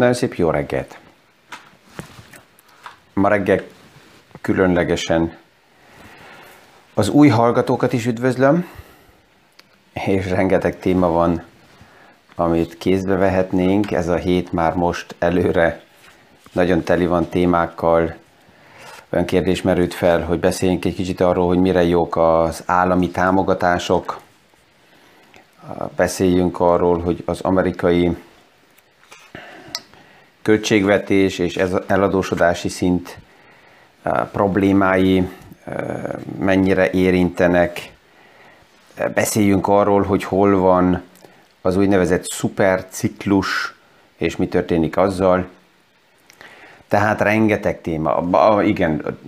Nagyon szép jó reggelt! Ma reggel különlegesen az új hallgatókat is üdvözlöm, és rengeteg téma van, amit kézbe vehetnénk. Ez a hét már most előre nagyon teli van témákkal. Olyan kérdés merült fel, hogy beszéljünk egy kicsit arról, hogy mire jók az állami támogatások. Beszéljünk arról, hogy az amerikai költségvetés és ez eladósodási szint problémái mennyire érintenek. Beszéljünk arról, hogy hol van az úgynevezett szuperciklus, és mi történik azzal. Tehát rengeteg téma. Igen,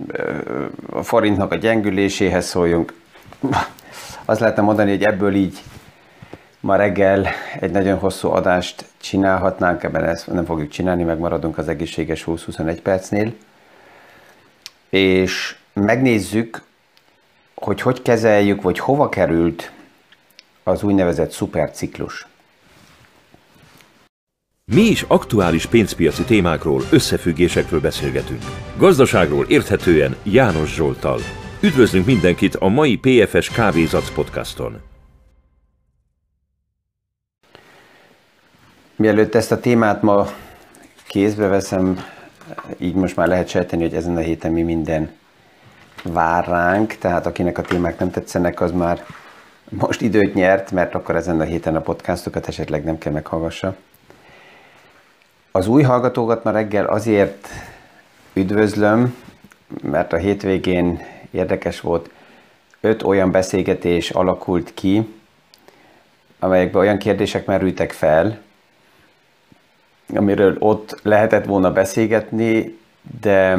a forintnak a gyengüléséhez szóljunk. Azt lehetne mondani, hogy ebből így ma reggel egy nagyon hosszú adást csinálhatnánk, ebben ezt nem fogjuk csinálni, megmaradunk az egészséges 20-21 percnél. És megnézzük, hogy hogy kezeljük, vagy hova került az úgynevezett szuperciklus. Mi is aktuális pénzpiaci témákról, összefüggésekről beszélgetünk. Gazdaságról érthetően János Zsoltal. Üdvözlünk mindenkit a mai PFS Kávézac podcaston. Mielőtt ezt a témát ma kézbe veszem, így most már lehet sejteni, hogy ezen a héten mi minden vár ránk, tehát akinek a témák nem tetszenek, az már most időt nyert, mert akkor ezen a héten a podcastokat esetleg nem kell meghallgassa. Az új hallgatókat ma reggel azért üdvözlöm, mert a hétvégén érdekes volt, öt olyan beszélgetés alakult ki, amelyekben olyan kérdések merültek fel, amiről ott lehetett volna beszélgetni, de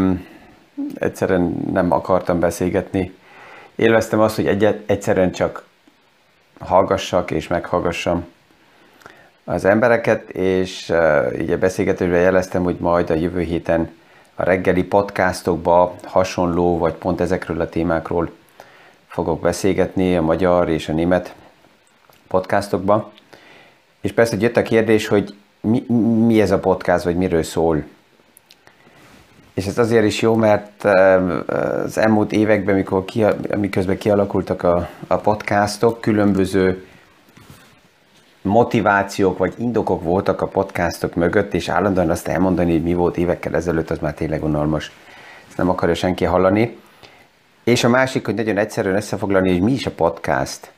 egyszerűen nem akartam beszélgetni. Élveztem azt, hogy egyet, egyszerűen csak hallgassak és meghallgassam az embereket, és uh, így a beszélgetésben jeleztem, hogy majd a jövő héten a reggeli podcastokba hasonló, vagy pont ezekről a témákról fogok beszélgetni a magyar és a német podcastokba. És persze jött a kérdés, hogy mi, mi ez a podcast, vagy miről szól. És ez azért is jó, mert az elmúlt években, mikor ki, miközben kialakultak a, a podcastok, különböző motivációk vagy indokok voltak a podcastok mögött, és állandóan azt elmondani, hogy mi volt évekkel ezelőtt, az már tényleg unalmas. Ezt nem akarja senki hallani. És a másik, hogy nagyon egyszerűen összefoglalni, hogy mi is a podcast.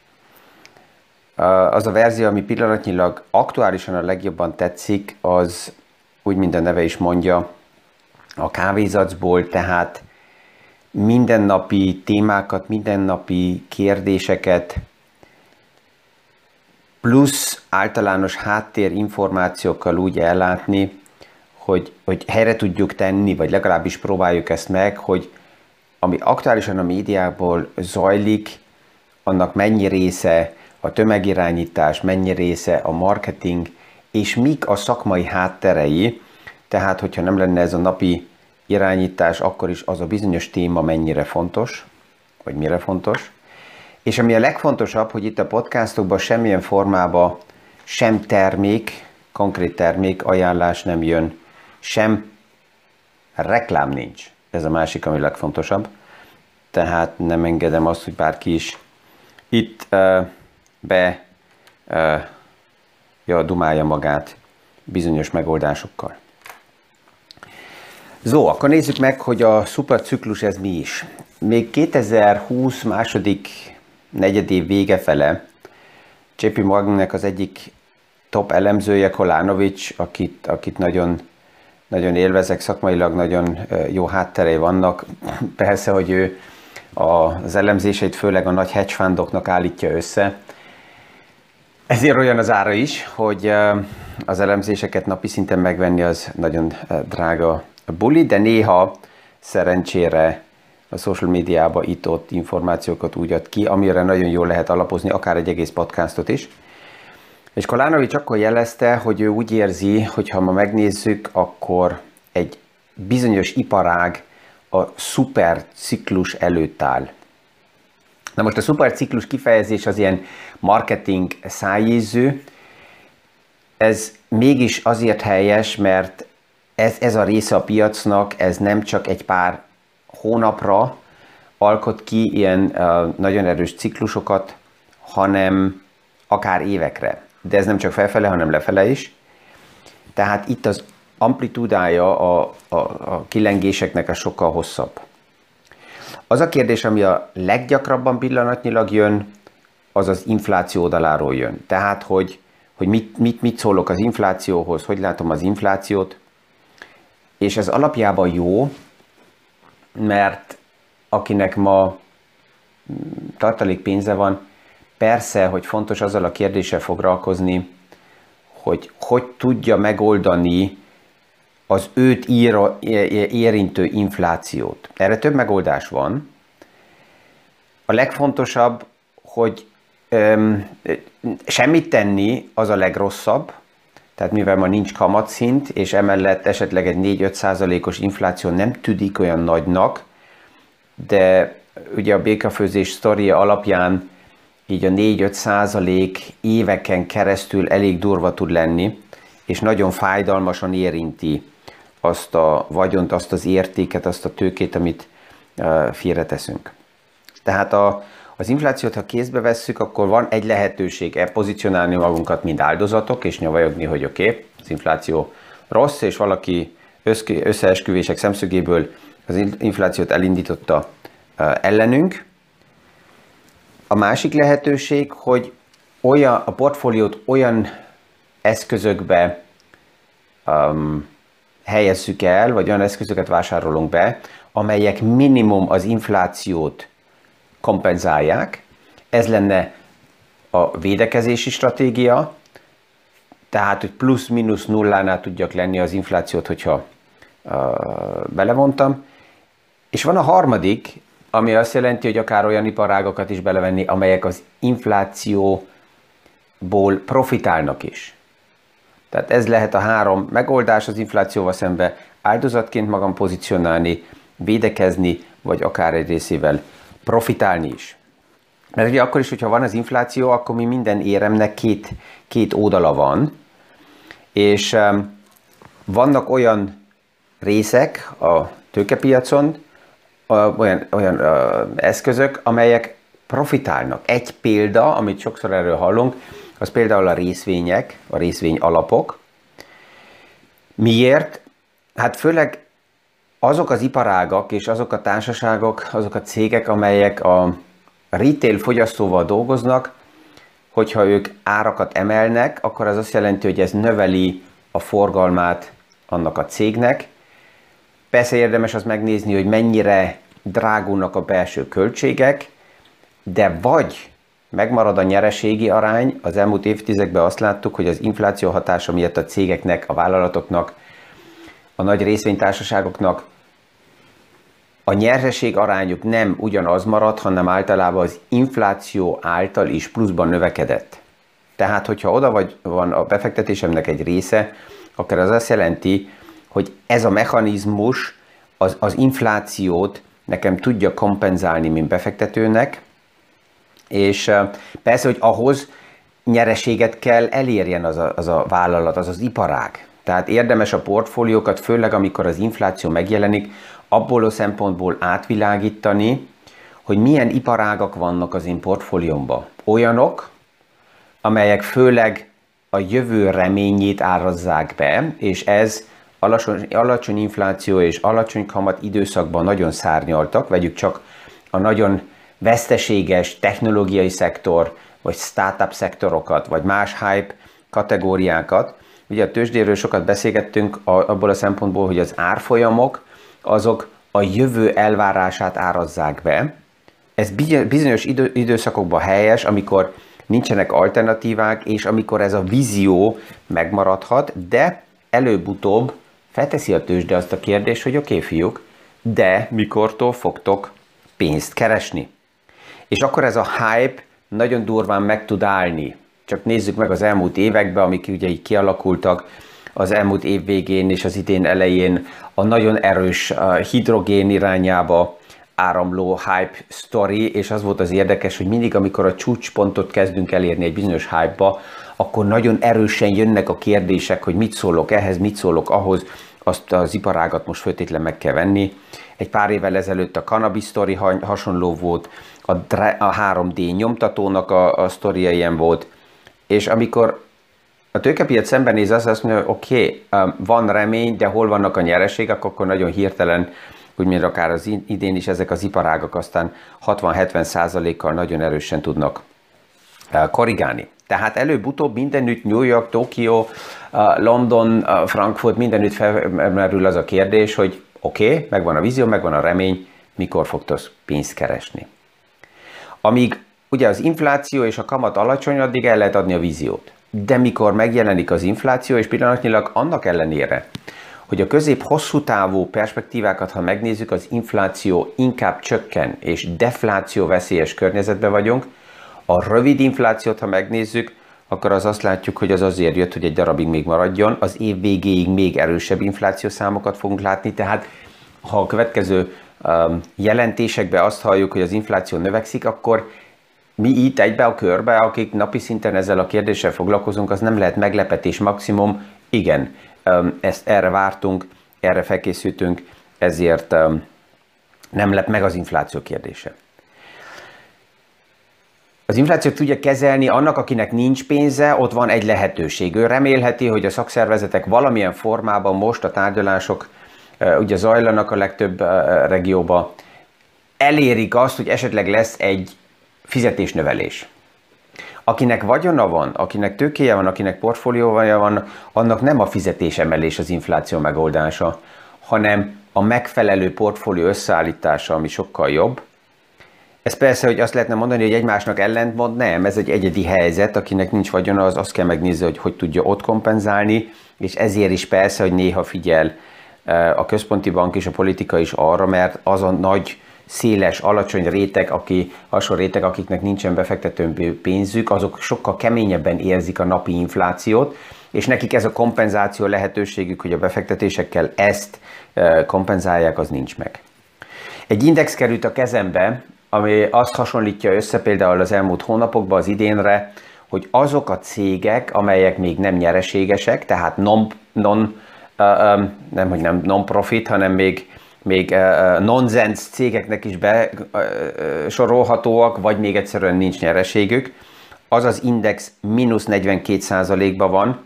Az a verzió, ami pillanatnyilag aktuálisan a legjobban tetszik, az úgy, mint a neve is mondja, a kávézacból, tehát mindennapi témákat, mindennapi kérdéseket, plusz általános háttér információkkal úgy ellátni, hogy, hogy helyre tudjuk tenni, vagy legalábbis próbáljuk ezt meg, hogy ami aktuálisan a médiából zajlik, annak mennyi része a tömegirányítás, mennyi része a marketing, és mik a szakmai hátterei, tehát hogyha nem lenne ez a napi irányítás, akkor is az a bizonyos téma mennyire fontos, vagy mire fontos. És ami a legfontosabb, hogy itt a podcastokban semmilyen formában sem termék, konkrét termék ajánlás nem jön, sem reklám nincs. Ez a másik, ami legfontosabb. Tehát nem engedem azt, hogy bárki is itt uh, be ja, dumálja magát bizonyos megoldásokkal. Zó, akkor nézzük meg, hogy a szuperciklus ez mi is. Még 2020 második negyedév vége fele JP Morgannek az egyik top elemzője, Kolánovics, akit, akit nagyon, nagyon élvezek, szakmailag nagyon jó hátterei vannak. Persze, hogy ő az elemzéseit főleg a nagy hedge fundoknak állítja össze, ezért olyan az ára is, hogy az elemzéseket napi szinten megvenni az nagyon drága buli, de néha szerencsére a social médiába itt-ott információkat úgy ad ki, amire nagyon jól lehet alapozni, akár egy egész podcastot is. És Kolánovics akkor jelezte, hogy ő úgy érzi, hogy ha ma megnézzük, akkor egy bizonyos iparág a szuperciklus előtt áll. Na most a szuperciklus kifejezés az ilyen marketing szájízű, ez mégis azért helyes, mert ez, ez a része a piacnak, ez nem csak egy pár hónapra alkot ki ilyen uh, nagyon erős ciklusokat, hanem akár évekre. De ez nem csak felfele, hanem lefele is. Tehát itt az amplitúdája a, a, a kilengéseknek a sokkal hosszabb. Az a kérdés, ami a leggyakrabban pillanatnyilag jön, az az infláció oldaláról jön. Tehát, hogy, hogy mit, mit, mit szólok az inflációhoz, hogy látom az inflációt, és ez alapjában jó, mert akinek ma tartalék pénze van, persze, hogy fontos azzal a kérdéssel foglalkozni, hogy hogy tudja megoldani az őt íra, érintő inflációt. Erre több megoldás van. A legfontosabb, hogy öm, semmit tenni az a legrosszabb, tehát mivel ma nincs kamatszint, és emellett esetleg egy 4-5 százalékos infláció nem tűnik olyan nagynak, de ugye a békafőzés sztoria alapján így a 4-5 százalék éveken keresztül elég durva tud lenni, és nagyon fájdalmasan érinti azt a vagyont, azt az értéket, azt a tőkét, amit félreteszünk. Tehát a, az inflációt, ha kézbe vesszük, akkor van egy lehetőség e pozícionálni magunkat, mint áldozatok, és nyavajogni, hogy oké, okay, az infláció rossz, és valaki összeesküvések szemszögéből az inflációt elindította ellenünk. A másik lehetőség, hogy olyan, a portfóliót olyan eszközökbe um, helyezzük el, vagy olyan eszközöket vásárolunk be, amelyek minimum az inflációt kompenzálják. Ez lenne a védekezési stratégia, tehát, hogy plusz-minusz nullánál tudjak lenni az inflációt, hogyha uh, belevontam. És van a harmadik, ami azt jelenti, hogy akár olyan iparágokat is belevenni, amelyek az inflációból profitálnak is. Tehát ez lehet a három megoldás az inflációval szembe, áldozatként magam pozícionálni, védekezni, vagy akár egy részével profitálni is. Mert ugye akkor is, hogyha van az infláció, akkor mi minden éremnek két, két oldala van, és um, vannak olyan részek a tőkepiacon, olyan, olyan uh, eszközök, amelyek profitálnak. Egy példa, amit sokszor erről hallunk, az például a részvények, a részvény alapok. Miért? Hát főleg azok az iparágak és azok a társaságok, azok a cégek, amelyek a retail fogyasztóval dolgoznak, hogyha ők árakat emelnek, akkor az azt jelenti, hogy ez növeli a forgalmát annak a cégnek. Persze érdemes az megnézni, hogy mennyire drágulnak a belső költségek, de vagy megmarad a nyereségi arány, az elmúlt évtizedekben azt láttuk, hogy az infláció hatása miatt a cégeknek, a vállalatoknak, a nagy részvénytársaságoknak a nyereség arányuk nem ugyanaz marad, hanem általában az infláció által is pluszban növekedett. Tehát, hogyha oda vagy van a befektetésemnek egy része, akkor az azt jelenti, hogy ez a mechanizmus az, az inflációt nekem tudja kompenzálni, mint befektetőnek, és persze, hogy ahhoz nyereséget kell elérjen az a, az a vállalat, az az iparág. Tehát érdemes a portfóliókat, főleg amikor az infláció megjelenik, abból a szempontból átvilágítani, hogy milyen iparágak vannak az én portfóliómban. Olyanok, amelyek főleg a jövő reményét árazzák be, és ez alacsony, alacsony infláció és alacsony kamat időszakban nagyon szárnyaltak, vegyük csak a nagyon veszteséges technológiai szektor, vagy startup szektorokat, vagy más hype kategóriákat. Ugye a tőzsdéről sokat beszélgettünk abból a szempontból, hogy az árfolyamok azok a jövő elvárását árazzák be. Ez bizonyos idő, időszakokban helyes, amikor nincsenek alternatívák, és amikor ez a vízió megmaradhat, de előbb-utóbb felteszi a tőzsde azt a kérdést, hogy oké okay, fiúk, de mikortól fogtok pénzt keresni? És akkor ez a hype nagyon durván meg tud állni. Csak nézzük meg az elmúlt években, amik ugye így kialakultak, az elmúlt év végén és az idén elején a nagyon erős hidrogén irányába áramló hype story, és az volt az érdekes, hogy mindig, amikor a csúcspontot kezdünk elérni egy bizonyos hype-ba, akkor nagyon erősen jönnek a kérdések, hogy mit szólok ehhez, mit szólok ahhoz, azt az iparágat most főtétlen meg kell venni. Egy pár évvel ezelőtt a cannabis story hasonló volt, a, a 3D nyomtatónak a, a sztoria ilyen volt, és amikor a tőkepiac szembenéz, az azt mondja, hogy oké, okay, um, van remény, de hol vannak a nyereségek, akkor nagyon hirtelen, úgy mint akár az idén is, ezek az iparágak aztán 60-70 százalékkal nagyon erősen tudnak uh, korrigálni. Tehát előbb-utóbb mindenütt New York, Tokió, uh, London, uh, Frankfurt, mindenütt felmerül az a kérdés, hogy oké, okay, megvan a vízió, megvan a remény, mikor fogtok pénzt keresni. Amíg ugye az infláció és a kamat alacsony, addig el lehet adni a víziót. De mikor megjelenik az infláció, és pillanatnyilag annak ellenére, hogy a közép-hosszú távú perspektívákat, ha megnézzük, az infláció inkább csökken, és defláció veszélyes környezetben vagyunk, a rövid inflációt, ha megnézzük, akkor az azt látjuk, hogy az azért jött, hogy egy darabig még maradjon, az év végéig még erősebb infláció számokat fogunk látni, tehát ha a következő jelentésekben azt halljuk, hogy az infláció növekszik, akkor mi itt egybe a körbe, akik napi szinten ezzel a kérdéssel foglalkozunk, az nem lehet meglepetés maximum. Igen, ezt erre vártunk, erre felkészültünk, ezért nem lep meg az infláció kérdése. Az inflációt tudja kezelni annak, akinek nincs pénze, ott van egy lehetőség. Ő remélheti, hogy a szakszervezetek valamilyen formában most a tárgyalások ugye zajlanak a legtöbb regióba, elérik azt, hogy esetleg lesz egy fizetésnövelés. Akinek vagyona van, akinek tőkéje van, akinek portfóliója van, annak nem a fizetésemelés az infláció megoldása, hanem a megfelelő portfólió összeállítása, ami sokkal jobb. Ez persze, hogy azt lehetne mondani, hogy egymásnak ellentmond, nem, ez egy egyedi helyzet, akinek nincs vagyona, az azt kell megnézni, hogy hogy tudja ott kompenzálni, és ezért is persze, hogy néha figyel eh, a központi bank és a politika is arra, mert az a nagy széles, alacsony réteg, aki, hasonló réteg, akiknek nincsen befektető pénzük, azok sokkal keményebben érzik a napi inflációt, és nekik ez a kompenzáció lehetőségük, hogy a befektetésekkel ezt kompenzálják, az nincs meg. Egy index került a kezembe, ami azt hasonlítja össze például az elmúlt hónapokban, az idénre, hogy azok a cégek, amelyek még nem nyereségesek, tehát non, non nem, hogy nem non-profit, hanem még még uh, nonsens cégeknek is besorolhatóak, vagy még egyszerűen nincs nyereségük, az az index mínusz 42%-ban van,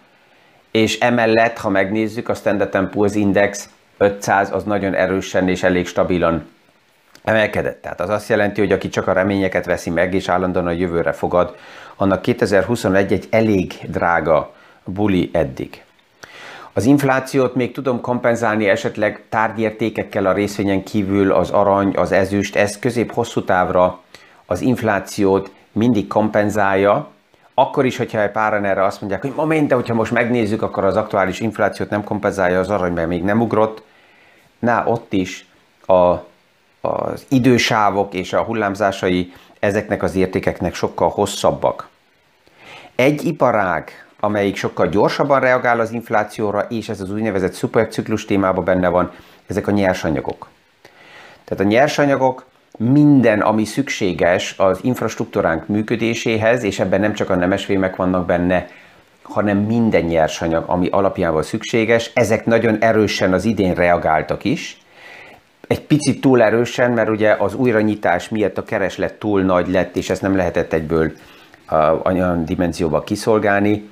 és emellett, ha megnézzük, a Standard Poor's Index 500 az nagyon erősen és elég stabilan emelkedett. Tehát az azt jelenti, hogy aki csak a reményeket veszi meg, és állandóan a jövőre fogad, annak 2021 egy elég drága buli eddig. Az inflációt még tudom kompenzálni esetleg tárgyértékekkel a részvényen kívül, az arany, az ezüst, ez közép-hosszú távra az inflációt mindig kompenzálja, akkor is, hogyha egy páran erre azt mondják, hogy moment, de hogyha most megnézzük, akkor az aktuális inflációt nem kompenzálja az arany, mert még nem ugrott. Na, ott is a, az idősávok és a hullámzásai ezeknek az értékeknek sokkal hosszabbak. Egy iparág, amelyik sokkal gyorsabban reagál az inflációra, és ez az úgynevezett szuperciklus témában benne van, ezek a nyersanyagok. Tehát a nyersanyagok minden, ami szükséges az infrastruktúránk működéséhez, és ebben nem csak a nemesvémek vannak benne, hanem minden nyersanyag, ami alapjával szükséges, ezek nagyon erősen az idén reagáltak is, egy picit túl erősen, mert ugye az újranyitás miatt a kereslet túl nagy lett, és ezt nem lehetett egyből olyan dimenzióba kiszolgálni.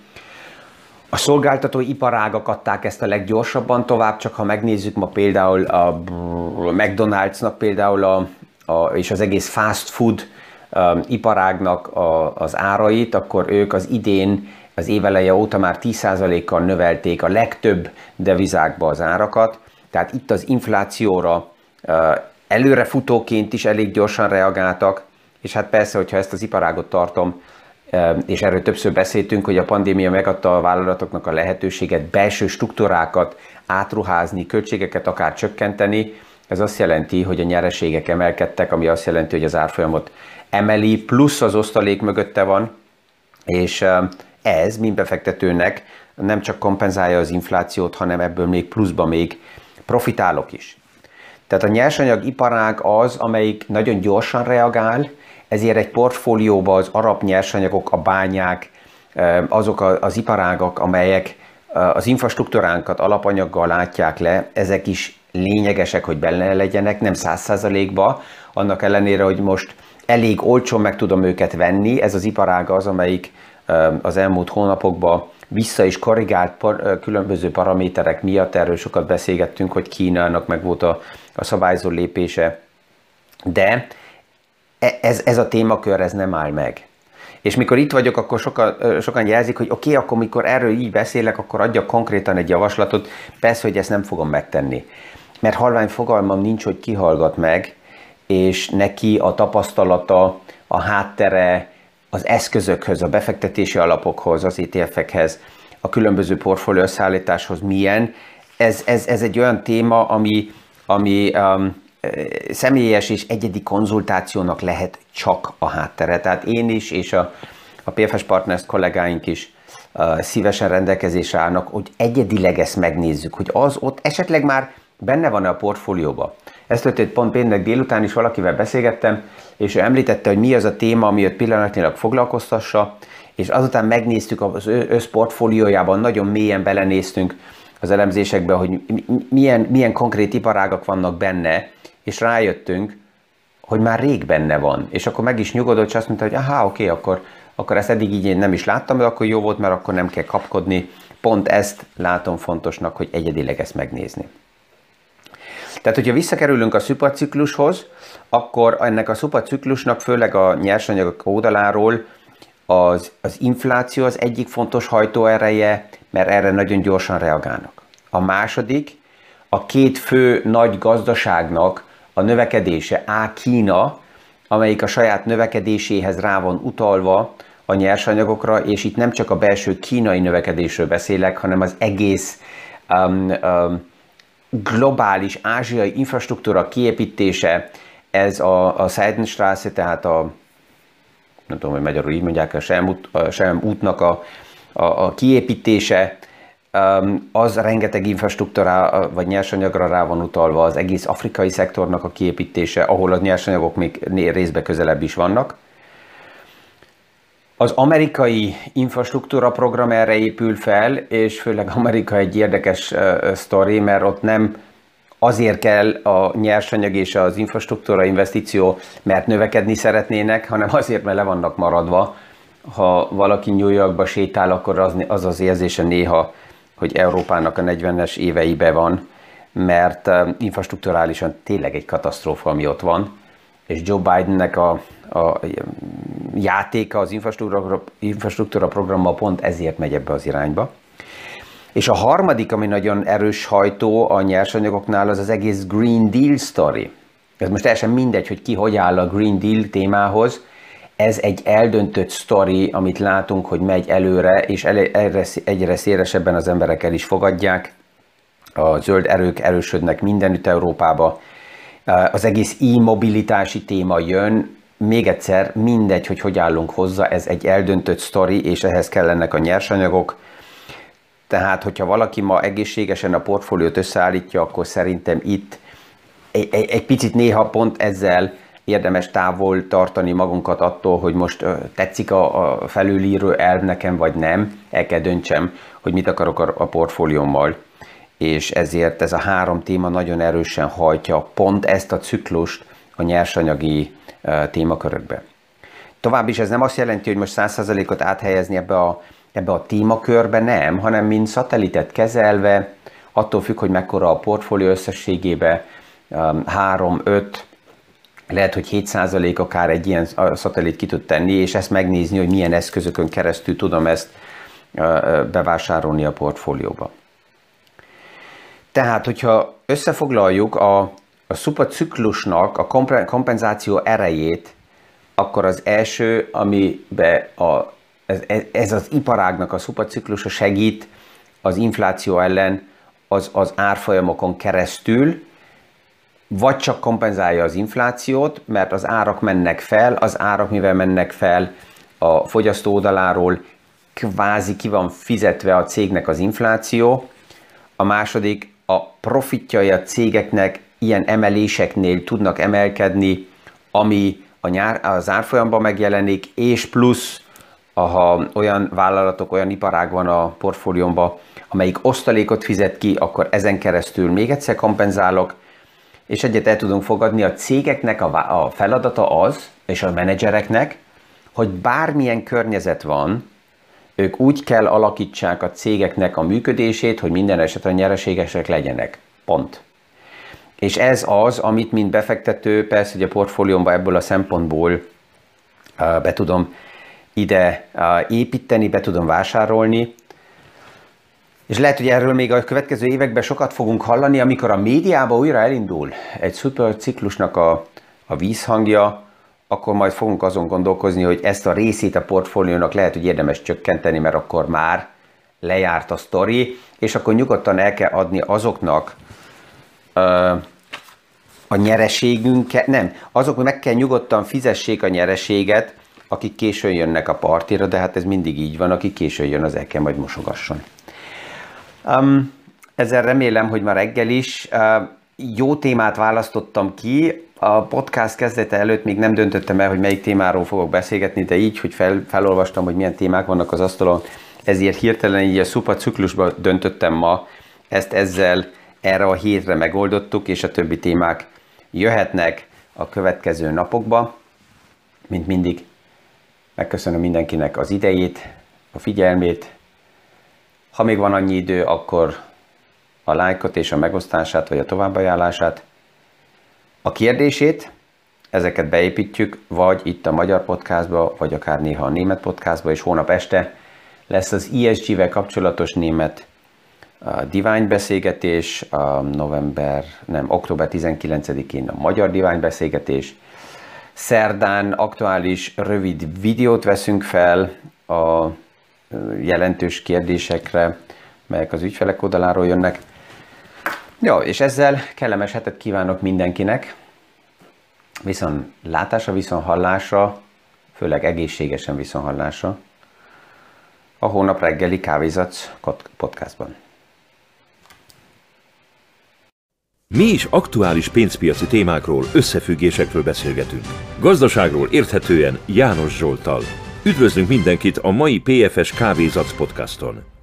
A szolgáltató iparágak adták ezt a leggyorsabban tovább, csak ha megnézzük ma például a McDonald'snak például a, a, és az egész fast food um, iparágnak a, az árait, akkor ők az idén, az éveleje óta már 10%-kal növelték a legtöbb devizákba az árakat, tehát itt az inflációra uh, előrefutóként is elég gyorsan reagáltak, és hát persze, hogyha ezt az iparágot tartom, és erről többször beszéltünk, hogy a pandémia megadta a vállalatoknak a lehetőséget belső struktúrákat átruházni, költségeket akár csökkenteni. Ez azt jelenti, hogy a nyereségek emelkedtek, ami azt jelenti, hogy az árfolyamot emeli, plusz az osztalék mögötte van, és ez mint befektetőnek nem csak kompenzálja az inflációt, hanem ebből még pluszba még profitálok is. Tehát a nyersanyagiparág az, amelyik nagyon gyorsan reagál, ezért egy portfólióba az arab nyersanyagok, a bányák, azok az iparágak, amelyek az infrastruktúránkat alapanyaggal látják le, ezek is lényegesek, hogy benne legyenek, nem száz százalékba, annak ellenére, hogy most elég olcsón meg tudom őket venni, ez az iparág az, amelyik az elmúlt hónapokban vissza is korrigált par, különböző paraméterek miatt, erről sokat beszélgettünk, hogy Kínának meg volt a, a szabályzó lépése, de ez, ez a témakör, ez nem áll meg. És mikor itt vagyok, akkor sokan, sokan jelzik, hogy oké, okay, akkor mikor erről így beszélek, akkor adjak konkrétan egy javaslatot. Persze, hogy ezt nem fogom megtenni. Mert halvány fogalmam nincs, hogy kihallgat meg, és neki a tapasztalata, a háttere, az eszközökhöz, a befektetési alapokhoz, az ETF-ekhez, a különböző portfólió összeállításhoz milyen. Ez, ez, ez egy olyan téma, ami, ami um, személyes és egyedi konzultációnak lehet csak a háttere. Tehát én is, és a, a PFS Partners kollégáink is szívesen rendelkezésre állnak, hogy egyedileg ezt megnézzük, hogy az ott esetleg már benne van-e a portfólióba. Ezt történt pont péntek délután is valakivel beszélgettem, és ő említette, hogy mi az a téma, ami őt pillanatnyilag foglalkoztassa, és azután megnéztük az összportfóliójában, nagyon mélyen belenéztünk az elemzésekbe, hogy milyen, milyen konkrét iparágak vannak benne, és rájöttünk, hogy már rég benne van. És akkor meg is nyugodott, és azt mondta, hogy aha, oké, akkor, akkor ezt eddig így én nem is láttam, de akkor jó volt, mert akkor nem kell kapkodni. Pont ezt látom fontosnak, hogy egyedileg ezt megnézni. Tehát, hogyha visszakerülünk a szupaciklushoz, akkor ennek a szupaciklusnak, főleg a nyersanyagok oldaláról az, az infláció az egyik fontos hajtóereje, mert erre nagyon gyorsan reagálnak. A második, a két fő nagy gazdaságnak a növekedése, A Kína, amelyik a saját növekedéséhez rá van utalva a nyersanyagokra, és itt nem csak a belső kínai növekedésről beszélek, hanem az egész um, um, globális ázsiai infrastruktúra kiépítése, ez a, a Seidenstraße, tehát a nem tudom, hogy magyarul így mondják, a Sem, út, a Sem útnak a, a, a kiépítése, az rengeteg infrastruktúra vagy nyersanyagra rá van utalva, az egész afrikai szektornak a kiépítése, ahol a nyersanyagok még részbe közelebb is vannak. Az amerikai infrastruktúra program erre épül fel, és főleg Amerika egy érdekes sztori, mert ott nem azért kell a nyersanyag és az infrastruktúra investíció, mert növekedni szeretnének, hanem azért, mert le vannak maradva. Ha valaki New Yorkba sétál, akkor az az, az érzése néha, hogy Európának a 40-es éveibe van, mert infrastruktúrálisan tényleg egy katasztrófa, ami ott van, és Joe Bidennek a, a játéka az infrastruktúra, infrastruktúra programmal pont ezért megy ebbe az irányba. És a harmadik, ami nagyon erős hajtó a nyersanyagoknál, az az egész Green Deal story. Ez most teljesen mindegy, hogy ki hogy áll a Green Deal témához. Ez egy eldöntött story, amit látunk, hogy megy előre, és egyre, egyre szélesebben az emberek el is fogadják. A zöld erők erősödnek mindenütt Európába. Az egész e-mobilitási téma jön, még egyszer, mindegy, hogy hogy állunk hozzá, ez egy eldöntött sztori, és ehhez kellenek a nyersanyagok. Tehát, hogyha valaki ma egészségesen a portfóliót összeállítja, akkor szerintem itt egy, egy, egy picit néha pont ezzel érdemes távol tartani magunkat attól, hogy most tetszik a, a felülíró elv nekem, vagy nem. El kell döntsem, hogy mit akarok a, a portfóliómmal. És ezért ez a három téma nagyon erősen hajtja pont ezt a ciklust a nyersanyagi témakörökbe. Tovább is ez nem azt jelenti, hogy most 100%-ot áthelyezni ebbe a ebbe a témakörbe nem, hanem mint szatelitet kezelve, attól függ, hogy mekkora a portfólió összességébe, 3, 5, lehet, hogy 7% akár egy ilyen szatellit ki tud tenni, és ezt megnézni, hogy milyen eszközökön keresztül tudom ezt bevásárolni a portfólióba. Tehát, hogyha összefoglaljuk a, a szupaciklusnak a kompenzáció erejét, akkor az első, amibe a ez, ez az iparágnak a szupaciklusa segít az infláció ellen az, az árfolyamokon keresztül, vagy csak kompenzálja az inflációt, mert az árak mennek fel, az árak mivel mennek fel a fogyasztó oldaláról, kvázi ki van fizetve a cégnek az infláció, a második a profitjai a cégeknek ilyen emeléseknél tudnak emelkedni, ami a nyár, az árfolyamban megjelenik, és plusz ha olyan vállalatok, olyan iparág van a portfóliómban, amelyik osztalékot fizet ki, akkor ezen keresztül még egyszer kompenzálok, és egyet el tudunk fogadni, a cégeknek a, feladata az, és a menedzsereknek, hogy bármilyen környezet van, ők úgy kell alakítsák a cégeknek a működését, hogy minden esetre nyereségesek legyenek. Pont. És ez az, amit mint befektető, persze, hogy a portfóliómban ebből a szempontból uh, be tudom ide építeni, be tudom vásárolni, és lehet, hogy erről még a következő években sokat fogunk hallani, amikor a médiában újra elindul egy szuper ciklusnak a, a vízhangja, akkor majd fogunk azon gondolkozni, hogy ezt a részét a portfóliónak lehet, hogy érdemes csökkenteni, mert akkor már lejárt a sztori, és akkor nyugodtan el kell adni azoknak ö, a nyereségünket, nem, azok meg kell nyugodtan fizessék a nyereséget, akik későn jönnek a partira, de hát ez mindig így van, aki későn jön, az el kell majd mosogasson. Um, ezzel remélem, hogy ma reggel is uh, jó témát választottam ki. A podcast kezdete előtt még nem döntöttem el, hogy melyik témáról fogok beszélgetni, de így, hogy fel, felolvastam, hogy milyen témák vannak az asztalon, ezért hirtelen így a szupa ciklusba döntöttem ma, ezt ezzel erre a hétre megoldottuk, és a többi témák jöhetnek a következő napokba. Mint mindig, megköszönöm mindenkinek az idejét, a figyelmét, ha még van annyi idő, akkor a lájkot és a megosztását, vagy a továbbajánlását. A kérdését, ezeket beépítjük, vagy itt a magyar podcastba, vagy akár néha a német podcastba, és hónap este lesz az ESG-vel kapcsolatos német a divány beszélgetés, a november, nem, október 19-én a magyar divány beszélgetés. Szerdán aktuális rövid videót veszünk fel a jelentős kérdésekre, melyek az ügyfelek oldaláról jönnek. Jó, és ezzel kellemes hetet kívánok mindenkinek. Viszont látásra, viszont hallásra, főleg egészségesen viszont hallásra, a hónap reggeli kávézatsz podcastban. Mi is aktuális pénzpiaci témákról, összefüggésekről beszélgetünk. Gazdaságról érthetően János Zsoltal. Üdvözlünk mindenkit a mai PFS Kávézac podcaston!